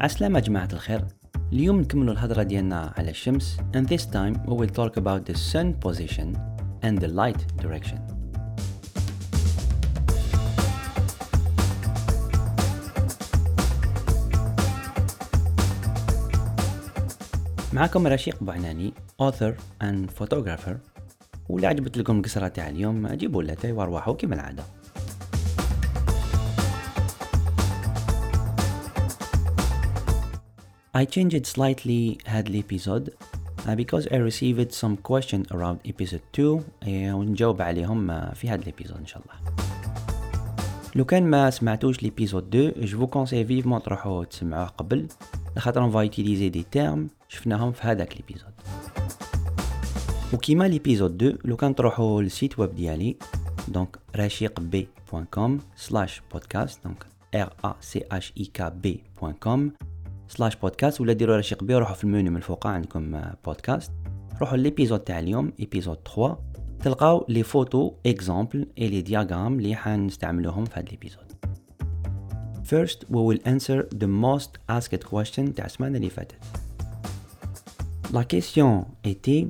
عسلامة جماعة الخير. اليوم نكملوا الهضرة ديالنا على الشمس and this time we will talk about the sun position and the light direction. معكم رشيق بوعناني author and photographer. واللي عجبت لكم القصرة تاع اليوم جيبوا لها وارواحوا كما العادة. I changed slightly هاد الابيزود uh, because I received some question around episode 2 uh, ونجاوب عليهم uh, في هاد الابيزود ان شاء الله لو كان ما سمعتوش ليبيزود 2 جو فو كونساي فيفمون تروحوا تسمعوه قبل لخاطر اون فا يوتيليزي دي تيرم شفناهم في هذاك ليبيزود وكيما ليبيزود 2 لو كان تروحوا للسيت ويب ديالي دونك رشيق بي بوان كوم سلاش بودكاست دونك ار ا سي اش اي كا بي بوان كوم slash podcast ولا ديروا رشيق بي روحوا في المنيو من الفوق عندكم بودكاست روحوا l'épisode تاع اليوم épisode 3 تلقاو les photos exemples et les diagrammes اللي حنستعملوهم في هذا ال épisode First we will answer the most asked question تاع السمانة اللي فاتت. La question était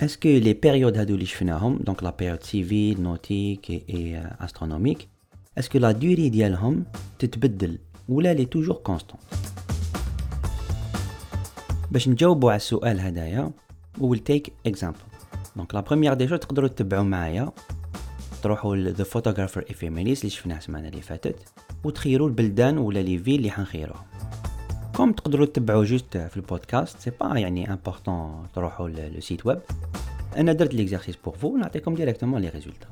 est-ce que les périodes هادو اللي شفناهم donc la période civile, nautique et astronomique est-ce que la durée ديالهم تتبدل ولا لي toujours constante باش نجاوبوا على السؤال هدايا we will take example. donc la première déjà تقدروا تتبعوا معايا. تروحوا ل The Photographer Ephemeris اللي شفناه السمانة اللي فاتت وتخيروا البلدان ولا les villes اللي حنخيروهم comme تقدروا تتبعوا juste في ال podcast c'est pas يعني important تروحوا le site web أنا درت ليكزارسيس بور فو نعطيكم ديريكتومون لي ريزولتا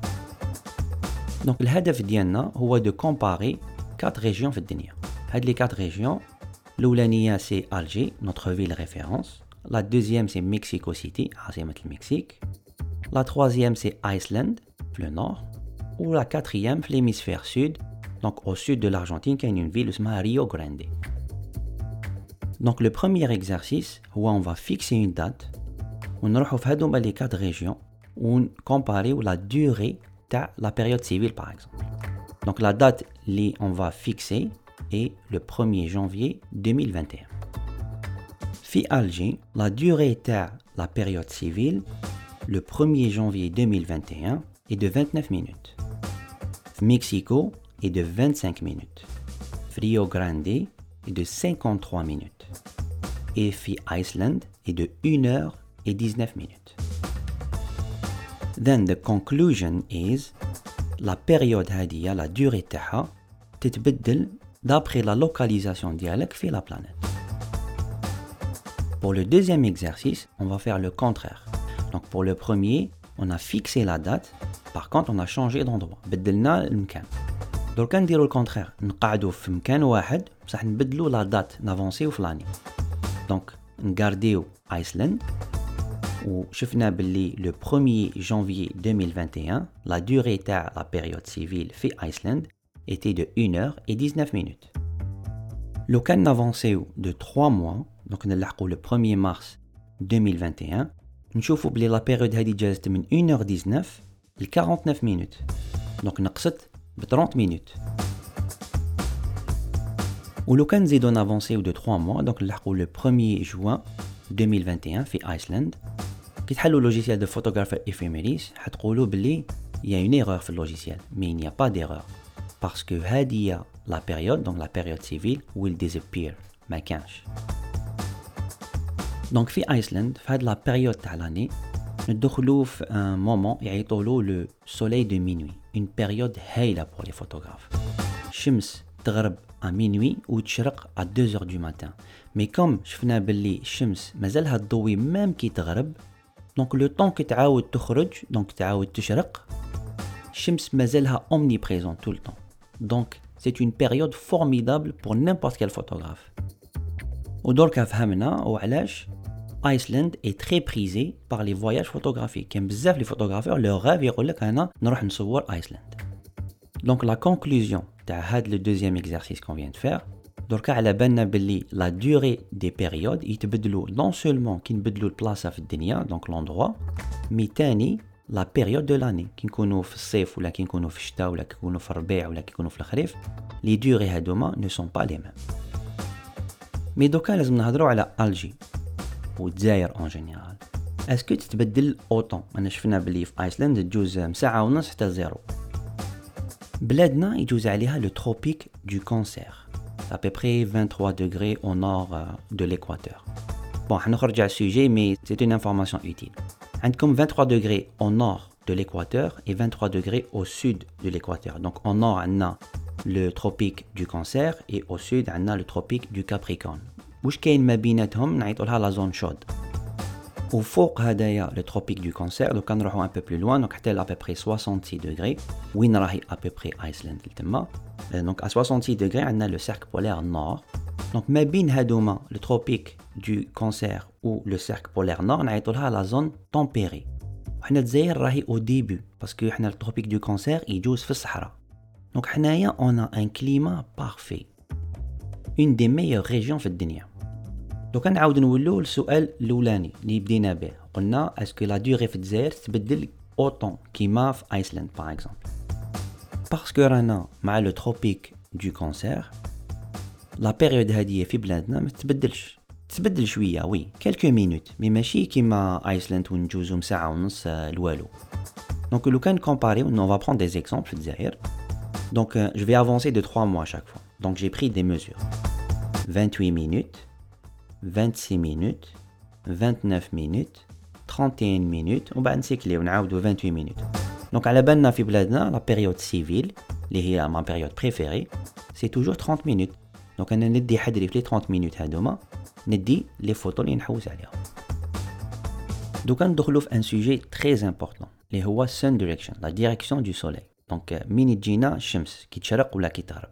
دونك الهدف ديالنا هو دو كومباري كات ريجيون في الدنيا. هاد لي كات ريجيون L'Oulania, c'est Alger, notre ville référence. La deuxième, c'est Mexico City, le Mexique. La troisième, c'est Iceland, le nord. Ou la quatrième, l'hémisphère sud, donc au sud de l'Argentine, qui a une ville qui Rio Grande. Donc le premier exercice, où on va fixer une date, on va les quatre régions, on comparer la durée de la période civile par exemple. Donc la date, on va fixer, et le 1er janvier 2021. Fi Alger, la durée de la période civile le 1er janvier 2021 est de 29 minutes. Mexico est de 25 minutes. Rio Grande est de 53 minutes. Et Fi Iceland est de 1 heure et 19 minutes. Then the conclusion is la période hadia, la durée taha, تتبدل d'après la localisation dialecte fait la planète. Pour le deuxième exercice, on va faire le contraire. Donc pour le premier, on a fixé la date, par contre on a changé d'endroit. بدلنا المكان. درك نديرو الكونترير نقعدو في مكان واحد بصح نبدلو لا دات نافونسيو في لاني دونك نغارديو ايسلند وشفنا باللي لو 1 janvier 2021 لا دوري تاع لا بيريود سيفيل في ايسلند était de 1 heure et 19 minutes. Le can avancé de 3 mois, donc le 1er mars 2021, نشوفوا بلي la période هذه جازت من 1h19 ل 49 minutes. Donc نقصت ب 30 minutes. ولو كان نزيدو نافونسيو دو 3 موا دونك نلحقو لو 1 جوان 2021 في ايسلاند كي تحلو لوجيسيال دو فوتوغرافر افيميريس حتقولوا بلي يا اون ايرور في اللوجيسيال مي نيا با ديرور parce que هذه la période donc la période civile will disappear ما كانش دونك في ايسلند في هاد لا بيريود تاع لاني ندخلو في ان مومون يعيطولو لو سولي دو مينوي اون بيريود هايله بور لي فوتوغراف الشمس تغرب ا مينوي وتشرق ا 2 heures دو ماتان مي كوم شفنا باللي الشمس مازالها تضوي ميم كي تغرب دونك لو طون كي تعاود تخرج دونك تعاود تشرق الشمس مازالها اومني بريزون طول طون Donc, c'est une période formidable pour n'importe quel photographe. ودوركا فهمنا وعلاش ايسلند est très prisé par les voyages photographiques كاين بزاف لي فوتوغرافور لو غاف يقول لك انا نروح نصور ايسلند دونك لا كونكلوزيون تاع هاد لو دوزيام اكزرسيس كون فيان فير دركا على بالنا باللي لا دوري دي بيريود يتبدلوا نون سولمون كي نبدلوا البلاصه في الدنيا دونك لوندروا مي تاني لا بيريود دو لاني كي نكونوا في الصيف ولا كي نكونوا في الشتاء ولا كي نكونوا في الربيع ولا كي نكونوا في الخريف لي دوري هادوما نو سون با لي ميم مي دوكا لازم نهضروا على الجي والجزائر اون جينيرال اسكو تتبدل اوطون انا شفنا بلي في ايسلند تجوز ساعه ونص حتى زيرو بلادنا يجوز عليها لو تروبيك دو كونسير à peu près 23 degrés au nord euh, de l'équateur. Bon, حنخرج على السوجي mais c'est une information utile. عندكم 23 degrés au nord de l'équateur et 23 degrés au sud de l'équateur. Donc au nord, on a le tropique du cancer et au sud, on a le tropique du capricorne. واش كاين ما بيناتهم نعيطوا لها لا زون شود وفوق هدايا لو تروبيك دو كونسير دوكا نروحو ان بو بلو لوان دونك حتى لابوبري 66 دوغري وين راهي ابوبري ايسلاند تما دونك ا 66 دوغري عندنا لو سيرك بولير نور دونك ما بين هادوما لو تروبيك دو كونسير و لو سيرك بولير نور نعيطوا لها لا زون تومبيري وحنا الجزائر راهي او ديبي باسكو حنا التروبيك دو كونسير يجوز في الصحراء دونك حنايا اون ان كليما بارفي اون دي ميور ريجيون في الدنيا دوكا نعاود نولو للسؤال الاولاني اللي بدينا به قلنا اسكو لا ديوغي في الجزائر تبدل اوطون كيما في ايسلاند باغ اكزومبل باسكو رانا مع لو تروبيك دو كونسير لا بيريود هاديه في بلادنا ما تتبدلش تبدل شويه وي كالكو مينوت مي ماشي كيما ايسلاند وين نجوزو ساعه ونص الوالو دونك لو كان كومباريو on va prendre des exemples في الجزائر Donc, euh, je vais avancer de 3 mois à chaque fois. Donc, j'ai pris des mesures. 28 minutes, 26 minutes, 29 minutes, 31 minutes, on va نسيكلي ونعاودو 28 minutes. Donc, على بالنا في بلادنا la période civile, اللي هي ma période préférée, c'est toujours 30 minutes. Donc, انا ندي حدري في 30 minutes هادوما ندي لي فوتو اللي نحوس عليهم. دوكا ندخلو في ان سوجي تري امبورطون اللي هو sun direction, la direction du soleil. دونك مين تجينا الشمس كي تشرق ولا كي تغرب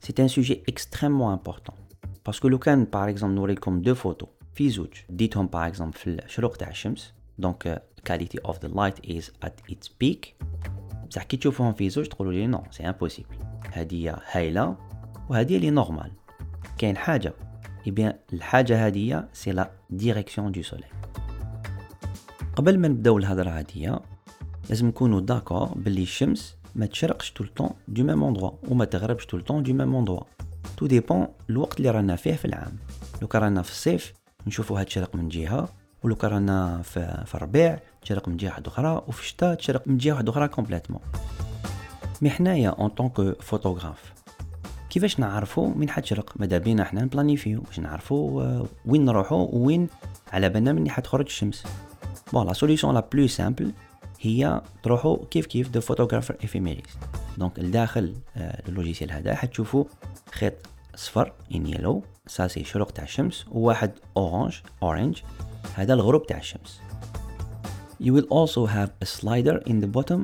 سي ان سوجي اكستريمون امبورطون parce que لو كان par exemple نوريكم deux photos في زوج ديتهم par exemple في الشروق تاع الشمس donc quality of the light is at its peak بصح كي تشوفوهم في زوج تقولوا لي non c'est impossible هذه هايله وهذه لي normale كاين حاجة eh bien الحاجة هذه c'est la direction du soleil قبل ما نبداو الهضره هذه لازم نكونوا d'accord باللي الشمس ما تشرقش tout le temps du même endroit وما تغربش tout le temps du même endroit tout dépend الوقت اللي رانا فيه في العام لو كان رانا في الصيف نشوفوها تشرق من جهه ولو كان رانا في, في الربيع تشرق من جهه أخرى وفي الشتاء تشرق من جهه أخرى complètement mais حنايا en tant que photographe كيفاش نعرفوا من حتشرق ماذا بينا حنا نبلانيفيو باش نعرفوا وين نروحوا وين على بالنا مني حتخرج الشمس bon la solution la plus simple هي تروحوا كيف كيف The Photographer Ephemeris donc الداخل ال logiciel هذا حتشوفوا خيط صفر in yellow ça c'est شروق تاع الشمس. وواحد orange orange هذا الغروب تاع الشمس. You will also have a slider in the bottom.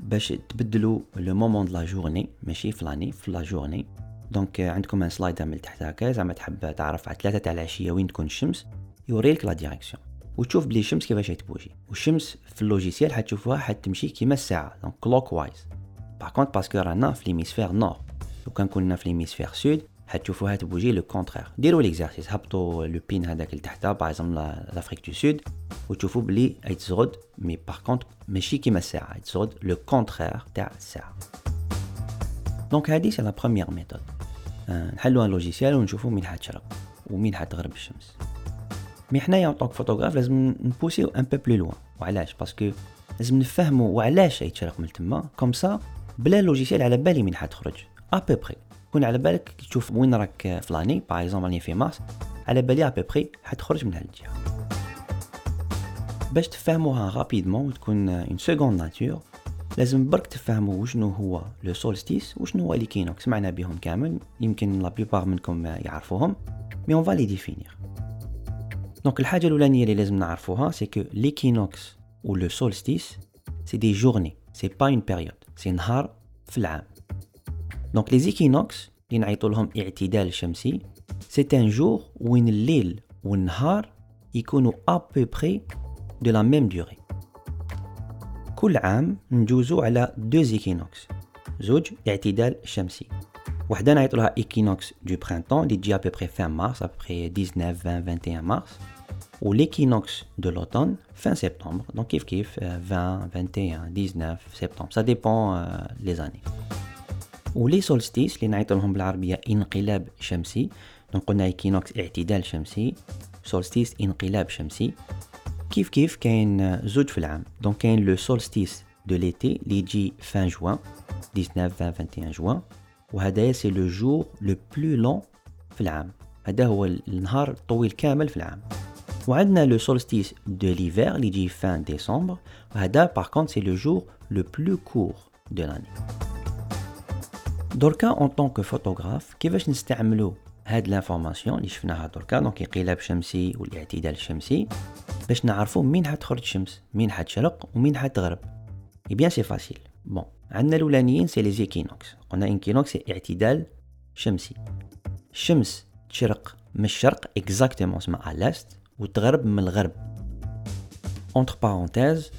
باش تبدلوا le moment de la journée ماشي في l'année في la journée donc عندكم un slider من تحت هكا. زعما تحب تعرف على ثلاثة تاع العشية وين تكون الشمس. يوريلك la direction وتشوف بلي الشمس كيفاش تبوجي. والشمس في ال logiciel حتشوفوها حتمشي كيما الساعة. donc clockwise par contre parce que رانا في l'hémisphère nord لو كان كنا في l'hémisphère sud حتشوفوها تبوجي le contraire. ديروا l'exercice هبطوا le pin هذاك لتحت par exemple l'Afrique du Sud وتشوفوا بلي يتزغد mais par contre ماشي كيما الساعة يتزغد le contraire تاع الساعة. donc هادي c'est la première méthode نحلوها logiciel ونشوفوا مين حتشرق ومين حتغرب الشمس. mais حنايا en tant que photographe لازم نبوسيو un peu plus loin وعلاش؟ parce que لازم نفهموا وعلاش يتشرق من تما. comme ça بلا logiciel على بالي من حتخرج. ا بو بري كون على بالك تشوف وين راك فلاني باغ اكزومبل راني في مارس على بالي ا بو بري حتخرج من هالجهه باش تفهموها رابيدمون وتكون اون سيكوند ناتور لازم برك تفهموا وشنو هو لو سولستيس وشنو هو ليكينوكس سمعنا بهم كامل يمكن لا بلوبار منكم يعرفوهم مي اون فالي ديفينير دونك الحاجة الأولانية اللي لازم نعرفوها سي كو ليكينوكس و لو سولستيس سي دي جورني سي با اون بيريود سي نهار في العام دونك لي زيكينوكس اللي نعيطوا لهم اعتدال شمسي سي ان جور وين الليل والنهار يكونوا ا بو بري دو لا ميم دوري كل عام نجوزو على دو زيكينوكس زوج اعتدال شمسي وحده نعيط لها ايكينوكس دو برينتون اللي تجي ا بو بري فان مارس ا بو بري 19 20 21 مارس ou l'équinoxe de l'automne fin septembre. Donc kif kif 20, 21, 19 septembre. Ça dépend euh, les années. ولي سولستيس اللي نعيط لهم بالعربيه انقلاب شمسي دونك قلنا ايكينوكس اعتدال شمسي سولستيس انقلاب شمسي كيف كيف كاين زوج في العام دونك كاين لو سولستيس دو ليتي اللي يجي فان جوان 19 20 21 جوان وهذايا سي لو جور لو بلو لون في العام هذا هو النهار الطويل كامل في العام وعندنا لو سولستيس دو ليفير اللي يجي فان ديسمبر وهذا باغ كونت سي لو جور لو بلو كور دو لاني دركا en tant que photographe كيفاش نستعملو هاد l'information اللي شفناها دركا donc انقلاب شمسي والاعتدال الشمسي باش نعرفو مين حتخرج الشمس مين حتشرق ومين حتغرب eh bien c'est facile bon عندنا الأولانيين c'est les équinoxes قلنا un équinoxe c'est اعتدال شمسي. الشمس تشرق من الشرق exactement اسمها ال est وتغرب من الغرب. entre parenthèses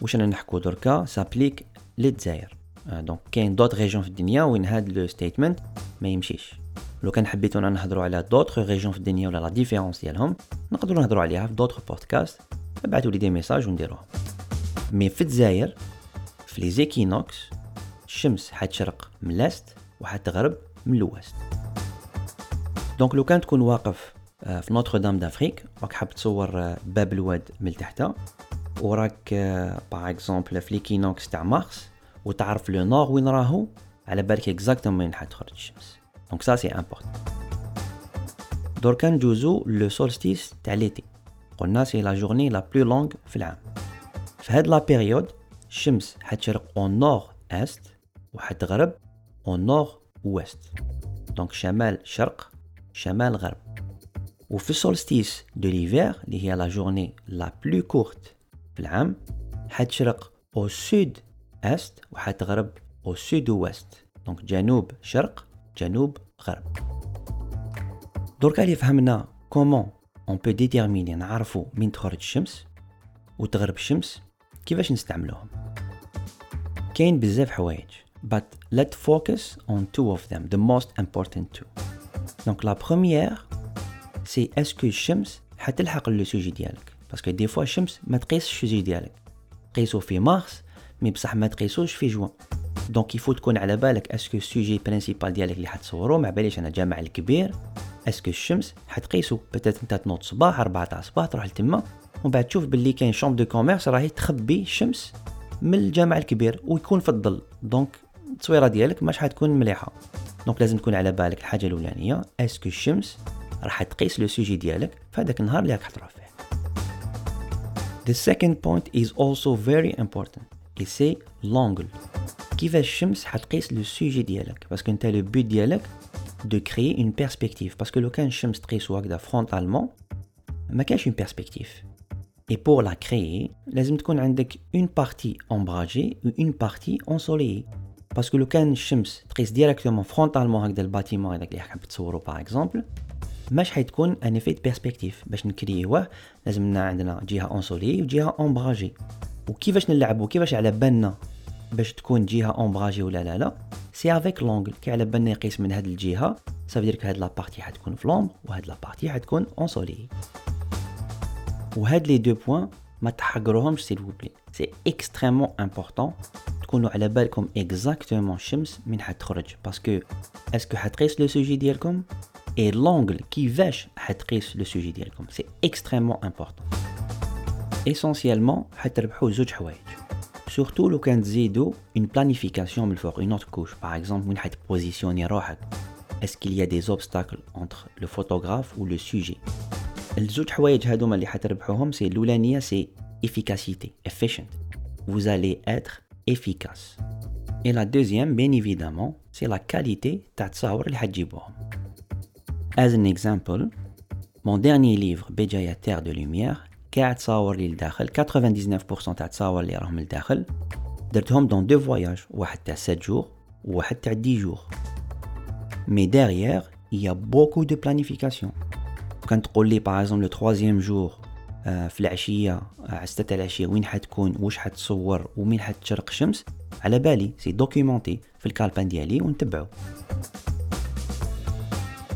واش رانا نحكو دركا s'applique للجزائر donc كاين d'autres régions في الدنيا وين هاد le statement ما يمشيش. لو كان حبيتونا نهضروا على d'autres régions في الدنيا ولا la différence ديالهم نقدروا نهضروا عليها في d'autres podcasts ابعثوا لي des messages ونديروهم. mais في الجزائر في les équinoxes الشمس حتشرق من l'est وحتغرب من ال ouest. donc لو كان تكون واقف في نوتر دام دافريك راك حاب تصور باب الواد من تحت وراك باغ اكزومبل في ليكينوكس تاع مارس وتعرف لو نور وين راهو على بالك اكزاكتومون وين حتخرج الشمس دونك سا سي امبورطون دركا نجوزو لو سولستيس تاع ليتي قلنا سي لا جورني لا بلو لونغ في العام في هاد لا بيريود الشمس حتشرق اون نور است وحتغرب اون نور ويست دونك شمال شرق شمال غرب وفي السولستيس دو ليفير اللي هي لا جورني لا بلو كورت في العام حتشرق او سود est وحتغرب au sud-ouest donc جنوب شرق جنوب غرب. دركا اللي فهمنا comment on peut déterminer نعرفو من تخرج الشمس وتغرب الشمس كيفاش نستعملوهم. كاين بزاف حوايج but let's focus on two of them the most important two. donc la première c'est est-ce que الشمس حتلحق le sujet ديالك parce que des fois الشمس ما تقيسش ال sujet ديالك. قيسو في مارس mais بصح ما تقيسوش في جوان donc il faut تكون على بالك est-ce que ال sujet principal ديالك اللي حتصورو ما باليش أنا جامع الكبير est-ce que الشمس حتقيسو peut-être أنت تنوض صباح 4 تاع الصباح تروح لتما. ومن بعد تشوف باللي كاين شومب دو كوميرس راهي تخبي الشمس من الجامع الكبير ويكون في الظل. دونك التصويره ديالك ماش حتكون مليحة. دونك لازم تكون على بالك الحاجة الأولانية اسكو الشمس راح تقيس لو سوجي ديالك في هذاك النهار اللي راك تروح فيه. The second point is also very important. et c'est l'angle كيفاش الشمس حتقيس لو سوجي ديالك باسكو انت لو بوت ديالك دو كريي اون بيرسبكتيف باسكو لو كان الشمس تقيسو هكذا فرونتالمون ما كانش اون بيرسبكتيف اي بور لا كريي لازم تكون عندك اون بارتي امبراجي و اون بارتي انسوليي باسكو لو كان الشمس تقيس ديريكتومون فرونتالمون هكذا الباتيمون هذاك اللي حاب تصورو باغ اكزومبل ماش حيتكون ان افي بيرسبكتيف باش نكريوه لازمنا عندنا جهه انسوليي وجهه امبراجي وكيفاش نلعبو كيفاش على بالنا باش تكون جهه امبراجي ولا لا لا سي افيك لونغل كي على بالنا يقيس من هاد الجهه صافي دير هاد لابارتي حتكون في لومبر وهاد لابارتي حتكون اون سولي وهاد لي دو بوين ما تحقروهمش سيل بلي سي اكستريمون امبورطون تكونوا على بالكم اكزاكتومون الشمس من حتخرج باسكو اسكو حتقيس لو سوجي ديالكم اي لونغل كيفاش حتقيس لو سوجي ديالكم سي اكستريمون امبورطون اسونسيالمون حتربحوا زوج حوايج سورتو لو كان تزيدو اون بلانيفيكاسيون من الفوق اون اوتر كوش باغ اكزومبل وين حتبوزيسيوني روحك اسكو يا دي زوبستاكل انتر لو فوتوغراف و لو سوجي الزوج حوايج هادوما اللي حتربحوهم سي الاولانيه سي efficacité efficient vous allez être efficace et la deuxième bien évidemment c'est la qualité تاع التصاور اللي حتجيبوهم as an example mon dernier livre Béjaïa Terre de Lumière كاع تصاور لي لداخل 99% تاع تصاور اللي راهم لداخل. درتهم dans deux voyages واحد تاع 7 jours وواحد تاع 10 jours mais derrière y a beaucoup de planification كان تقول لي par le troisième jour في العشية على 6 تاع العشية وين حتكون واش حتصور ومين حتشرق الشمس على بالي c'est documenté في ال calepin ديالي ونتبعو.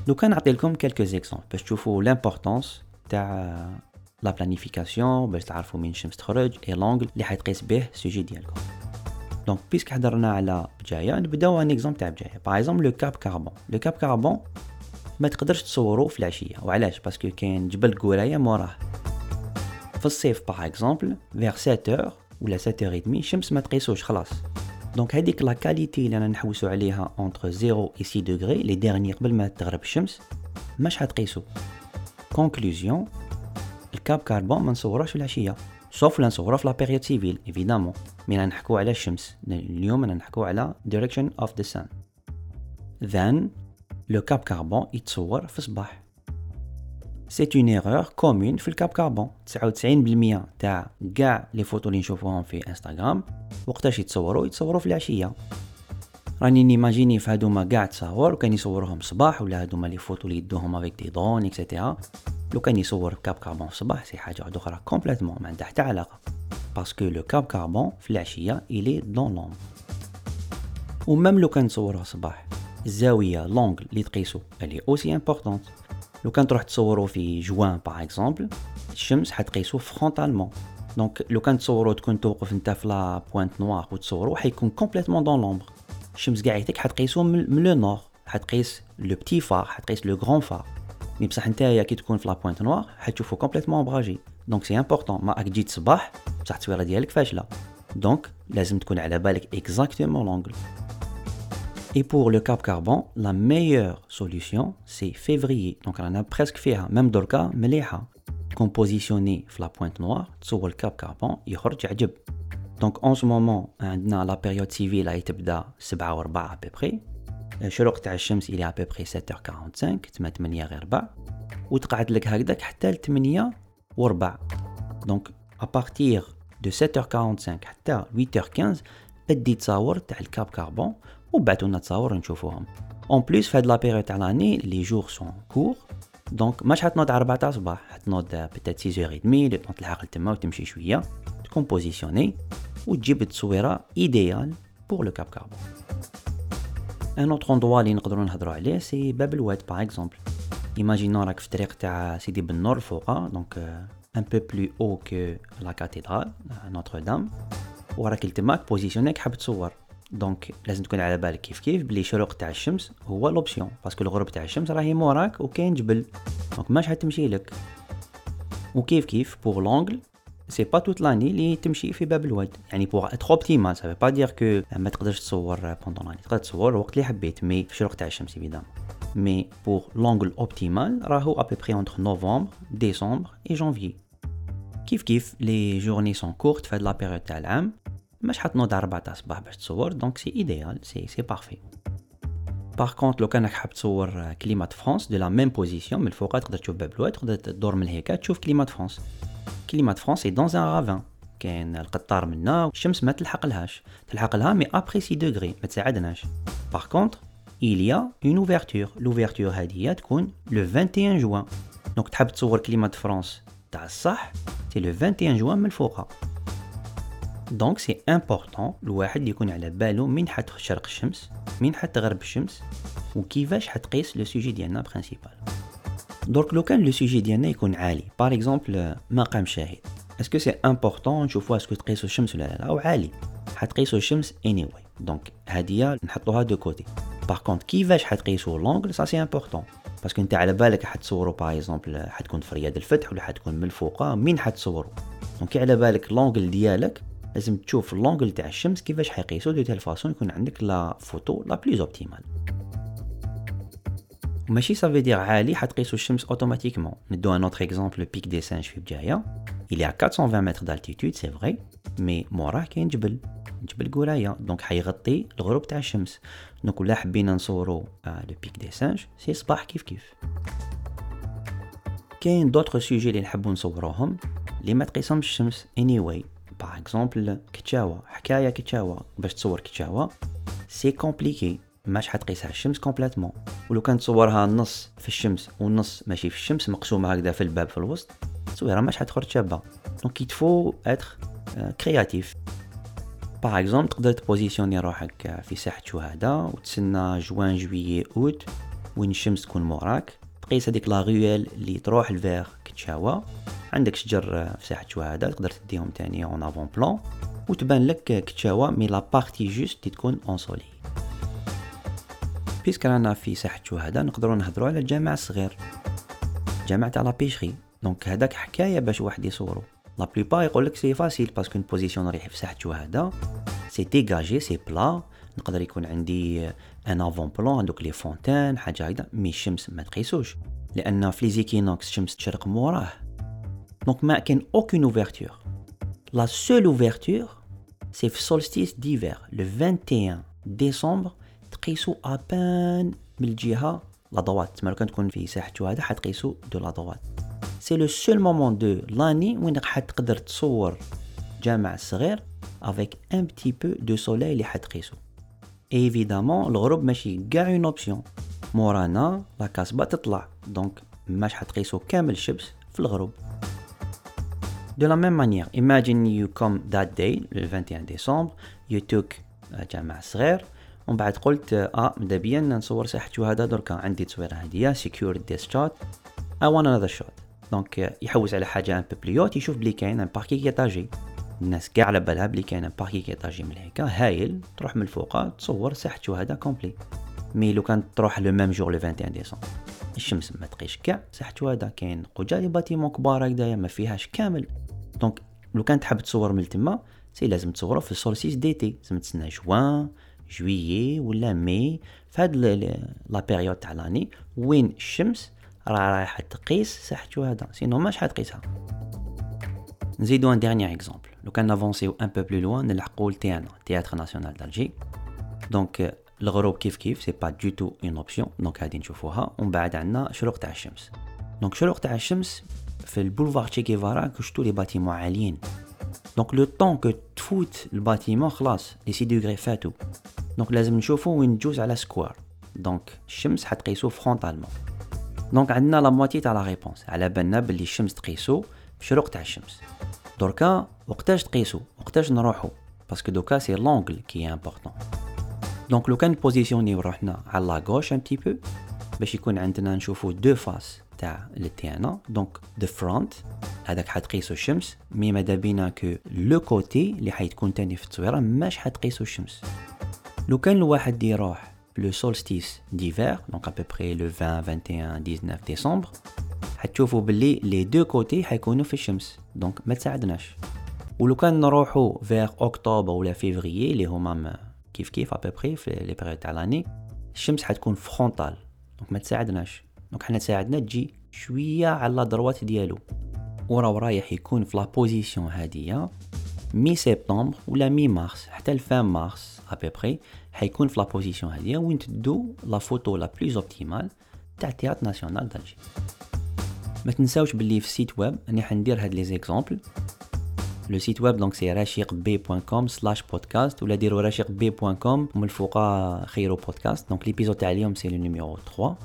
لو كان نعطي لكم quelques exemples باش تشوفوا l'importance تاع la planification باش تعرفوا مين الشمس تخرج et l'angle اللي حتقيس به ال sujet ديالكم. donc puisque هضرنا على بجاية نبداو un exemple تاع بجاية. par exemple le Cap Carbon le Cap Carbon ما تقدرش تصورو في العشية. وعلاش؟ parce que كاين جبل قورايه موراه. في الصيف par exemple vers 7 ولا 7 et demie الشمس ما تقيسوش خلاص. donc هذيك la qualité اللي أنا نحوسو عليها entre 0 و 6 degrés les derniers قبل ما تغرب الشمس ماش هتقيسو conclusion ال Cap Carbon ما نصوروش في العشية sauf لا نصوروه في la période civile évidemment. mais نحكو على الشمس اليوم نحكو على direction of the sun then le Cap Carbon يتصور في الصباح. c'est une erreur commune في ال Cap Carbon 99% تاع كاع les photos اللي نشوفوهم في انستغرام وقتاش يتصوروا؟ يتصوروا في العشية. راني نيماجيني في هادوما كاع تصاور وكان يصورهم صباح ولا هادوما les photos اللي يدوهم avec des drones et cetera لو كان يصور Cap Carbon في الصباح c'est حاجة واحدة أخرى complètement ما عندها حتى علاقة. parce que le Cap Carbon في العشية il est dans l'ombre و même لو كان تصوره الصباح. الزاويه l'angle اللي تقيسو il est aussi important لو كان تروح تصورو في جوان par exemple الشمس حتقيسو frontalement donc لو كان تصورو تكون توقف انت في la Pointe Noire وتصورو حيكون complètement dans l'ombre الشمس قاع يتك حتقيسو من لو نور حتقيس لو بتي فار حتقيس لو غران فار بصح نتايا كي تكون في لا بوينت نوار حتشوفو كومبليتمون براجي دونك سي امبورطون ما راك جيت صباح بصح التصويره ديالك فاشله دونك لازم تكون على بالك اكزاكتومون لونغل Et pour le cap carbone, la meilleure solution, c'est février. Donc, on a presque fait, même dans le cas, مليحة. تكون positionné في la pointe noire, تصور الكاب كاربون يخرج عجب. Donc, en ce moment, عندنا la période civile راهي تبدا 7 و 4 à peu près. الشروق تاع الشمس à peu près 7h45 تما 8 غير ربع وتقعد لك هكذاك حتى ل 8 و 4 donc à partir de 7h45 حتى 8h15 بداو تصاور تاع ال Cap Carbon وبعثوا لنا تصاور نشوفوهم. en plus في هاد la période تاع l'année les jours sont courts donc ماش حتنوض على 4 تاع الصباح حتنوض peut-être 6 heures et demie لو تلحق تما وتمشي شوية تكون positionné وتجيب التصويره idéale pour le Cap Carbon un autre endroit اللي نقدروا نهضروا عليه c'est باب الواد par exemple imaginons راك في الطريق تاع سيدي بن نور الفوقا donc un peu plus haut que la cathédrale Notre-Dame وراك تماك positionné حاب تصور donc لازم تكون على بالك كيف كيف بلي شروق تاع الشمس هو l'option parce que الغروب تاع الشمس راهي موراك وكاين جبل donc ماش حتمشي لك وكيف كيف pour l'angle c'est pas toute l'année اللي تمشي في باب الواد يعني pour être optimal ça veut pas dire que ما تقدرش تصور pendant l'année تقدر تصور الوقت اللي حبيت mais في الشروق تاع الشمس évidemment mais pour l'angle optimal راهو à peu près entre novembre décembre et janvier كيف كيف les journées sont courtes في هاد la période تاع العام مش حتنوض على 4 تاع الصباح باش تصور donc c'est idéal c'est c'est parfait باغ كونت لو كانك حاب تصور كليمات فرانس دو لا ميم بوزيسيون من الفوق تقدر تشوف باب الواد تقدر تدور من هيك تشوف كليمات فرانس كليمات فرانس سي دون ان رافان كاين القطار منا الشمس ما تلحق لهاش تلحق لها مي ابري سي دوغري ما تساعدناش باغ كونتر il y a une ouverture l'ouverture هذه تكون لو 21 جوان دونك تحب تصور كليمات فرانس تاع الصح سي لو 21 جوان من الفوق دونك سي امبورطون الواحد يكون على بالو من حتشرق الشمس منين حتغرب الشمس وكيفاش حتقيس le sujet ديالنا principal donc لو كان le sujet ديالنا يكون عالي par exemple مقام شاهد. est-ce que c'est important نشوفوا est-ce que تقيسوا الشمس ولا لا؟ أو عالي. حتقيسوا الشمس anyway. donc هادية نحطوها de côté par contre كيفاش حتقيسوا l'angle ça c'est important parce que أنت على بالك حتصوروا par exemple حتكون في رياض الفتح ولا حتكون من الفوق مين حتصوروا donc على بالك l'angle ديالك لازم تشوف ال l'angle تاع الشمس كيفاش حيقيسو de telle façon يكون عندك la photo la plus optimale. ماشي ça veut dire عالي حتقيسو الشمس automatiquement. نديو un autre exemple Pic des Singes في بجايه il est à 420 متر d'altitude c'est vrai mais موراه كاين جبل جبل قوراية. donc حيغطي الغروب تاع الشمس. donc ولا حبينا نصورو le Pic des Singes c'est صباح كيف كيف. كاين d'autres sujets اللي نحبو نصوروهم اللي ما تقيسهمش الشمس. Anyway par exemple كتشاوا حكايه كتشاوا باش تصور كتشاوا c'est compliqué ماش حتقيسها الشمس complètement ولو كان تصورها نص في الشمس ونص ماشي في الشمس مقسومة هكذا في الباب في الوسط تصويرها ماش حتخرج شابة. donc il te faut être créatif par exemple تقدر تـ positionner روحك في ساحة شهداء وتسنى juin juillet août وين الشمس تكون موراك. تقيس هذيك لا غيول اللي تروح الفيغ كتشاوا عندك شجر في ساحة شهداء تقدر تديهم تاني en avant-plan وتبان لك كتشاوة mais la partie juste تكون ensoleillée puisque رانا في ساحة شهداء نقدروا نهضروا على الجامع الصغير جامع تاع la Pêcherie donc هذاك حكاية باش واحد يصورو la plupart يقول لك c'est facile parce que positionne ريح في ساحة شهداء c'est dégagé c'est plat نقدر يكون عندي ان افون بلون هذوك لي فونتان حاجه هكذا مي الشمس ما تقيسوش لان في لي زيكينوكس الشمس تشرق موراه دونك ما كاين اوكين اوفرتور لا سول اوفرتور سي في سولستيس ديفير لو 21 ديسمبر تقيسو ابان من الجهه لا دوات تما كان تكون في ساحه شهداء حتقيسو دو لا دوات سي لو سول مومون دو لاني وين راح تقدر تصور جامع صغير افيك ان بتي بو دو سولاي اللي حتقيسو ايفيدامون الغروب ماشي كاع اون اوبسيون مورانا لا كاسبا تطلع دونك ماش حتقيسو كامل الشمس في الغروب De la même manière, imagine you come that day, le 21 décembre, you took جامع صغير ومن بعد قلت آه ماذا بيا نصور ساحة شهداء دركا عندي تصويره هادية secure this shot. I want another shot. دونك يحوس على حاجة ان بو بليوت يشوف بلي كاين ان باركيك ايطاجي الناس كاع على بالها بلي كاين un parking à étages من هيك هايل تروح من الفوق تصور ساحه شهداء complet mais لو كان تروح le même jour le 21 ديسمبر. الشمس ما تقيش كاع ساحه شهداء كاين déjà les bâtiments كبار هكذايا ما فيهاش كامل. donc لو كان تحب تصور من تما si لازم تصوره في ال solstice d'été لازم تسنى juin juillet ولا مي. في هاد la période تاع l'année وين الشمس راه رايحة تقيس ساحه شهداء sinon ماش حتقيسها نزيدو ان ديرنيير اكزومبل لو كان نافونسيو ان بو بلو لوان نلحقو لتيانا تياتر ناسيونال دالجي دونك الغروب كيف كيف سي با دو تو اون اوبسيون دونك هادي نشوفوها ومن بعد عندنا شروق تاع الشمس دونك شروق تاع الشمس في البولفار تشي كيفارا كشتو لي باتيمون عاليين دونك لو طون كو تفوت الباتيمون خلاص لي سي دوغري فاتو دونك لازم نشوفو وين تجوز على سكوار دونك الشمس حتقيسو فرونتالمون دونك عندنا لا موتي تاع لا ريبونس على بالنا بلي الشمس تقيسو في شروق تاع الشمس دركا وقتاش تقيسو؟ وقتاش نروحو؟ باسكو دوكا سي لونغل كي امبورطون دونك لو كان بوزيسيوني روحنا على لا غوش ان تي بو باش يكون عندنا نشوفو دو فاس تاع التيانا دونك دو فرونت هذاك حتقيسو الشمس. مي ماذا بينا كو لو كوتي اللي حيتكون تاني في التصويرة ماش حتقيسو الشمس. لو كان الواحد يروح d'hiver, donc à peu près le 20, 21, 19 décembre, حتشوفوا باللي les deux côtés حيكونوا في الشمس. donc ما تساعدناش. ولو كان نروحوا vers octobre ولا فيفريي اللي هما كيف كيف à peu près في les périodes تاع l'année الشمس حتكون frontale donc ما تساعدناش. donc حنا تساعدنا تجي شوية على droite ديالو. وراه رايح يكون في la position هادية. mi-septembre ولا mi-mars حتى ال fin mars à peu près حيكون في la position هذه وين تدو la photo la plus optimale تاع théâtre national d'Alger. ما تنساوش باللي في ال site web راني حندير هاد les exemples le site web donc c'est راشيق بي point com slash podcast ولا ديروا راشيق بي point com ومن الفوق خيروا podcast donc l'épisode تاع اليوم c'est le numéro 3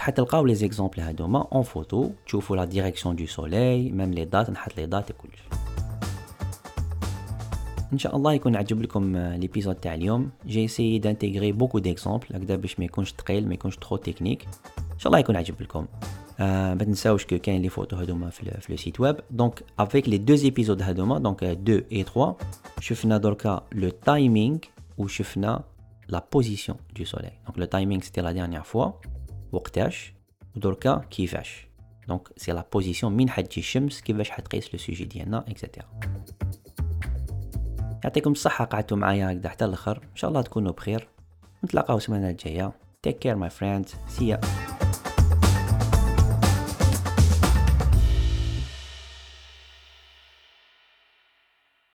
حتلقاو les exemples هادوما en photo تشوفوا la direction du soleil même les dates نحط les dates كلش. إن شاء الله يكون عجب لكم ليبيزود تاع اليوم. جي سي دانتيغري بوكو ديكزامبل هكذا باش ما يكونش ثقيل ما يكونش ترو تكنيك إن شاء الله يكون عجب لكم. آه ما تنساوش كو كاين لي فوتو هذوما في, في لو سيت ويب دونك افيك لي دو ايبيزود هذوما دونك 2 اي 3 شفنا دركا لو تايمينغ وشفنا لا بوزيسيون دو سوليل دونك لو تايمينغ سيتي لا ديرنيير فوا وقتاش ودركا كيفاش دونك سي لا بوزيسيون من حتجي الشمس كيفاش حتقيس لو سوجي ديالنا اكسيتيرا يعطيكم الصحة قعدتوا معايا هكذا حتى الاخر ان شاء الله تكونوا بخير نتلاقاو السمانة الجاية take care my friends see ya